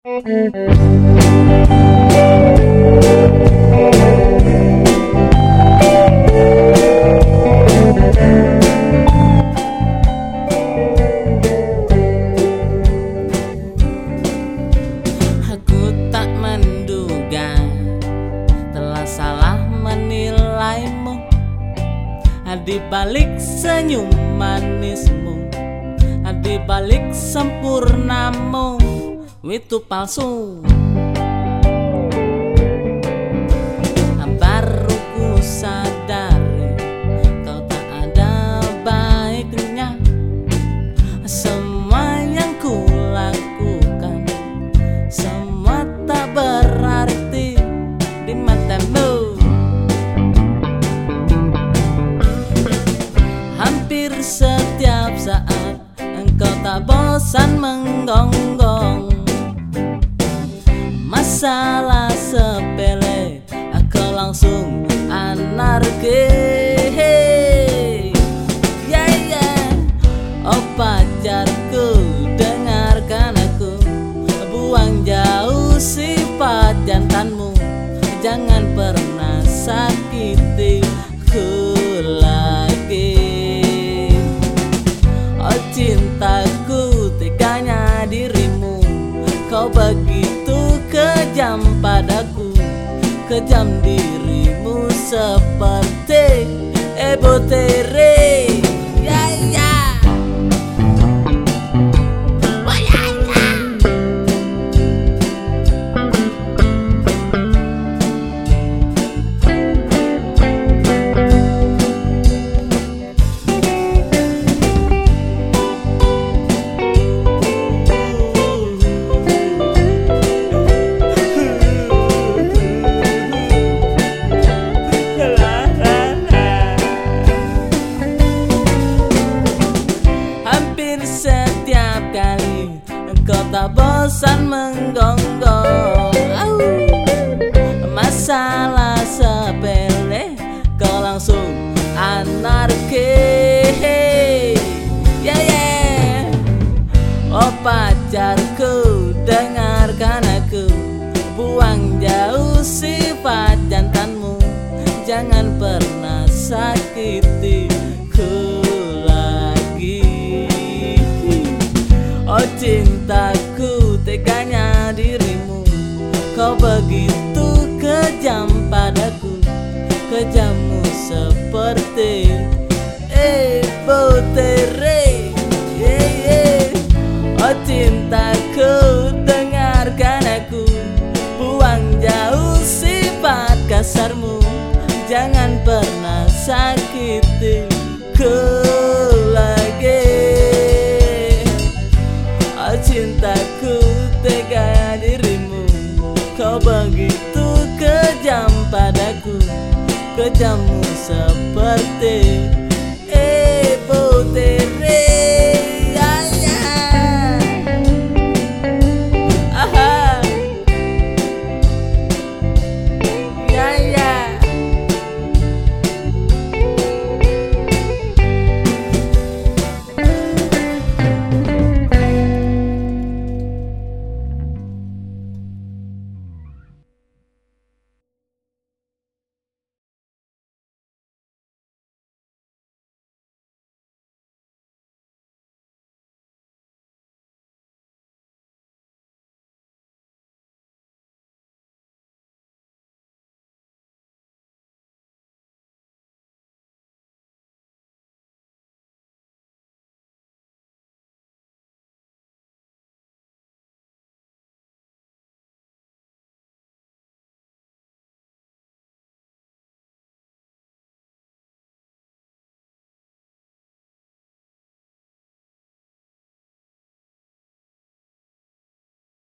Di balik senyum manismu Di balik sempurnamu Itu palsu. Baru ku sadari Kau tak ada baiknya. Semua yang ku lakukan Semua tak berarti di matamu. Hampir setiap saat Engkau tak bosan menggonggong Masalah sepele Aku langsung anarki Ya ya Oh pacarku dengarkan aku. Buang jauh sifat jantanmu. Jangan pernah sakiti Kejam dirimu seperti Ebo bosan menggonggong. Masalah sepele Kau langsung anarki. Ya ya. Oh pacarku dengarkan aku. Buang jauh sifat jantanmu. Jangan pernah sakiti Kejammu seperti Ebo Tere yeah, yeah. Oh cintaku dengarkan aku. Buang jauh sifat kasarmu. Jangan pernah sakiti ku lagi. Oh cintaku tega dirimu. Kau begitu Kejammu seperti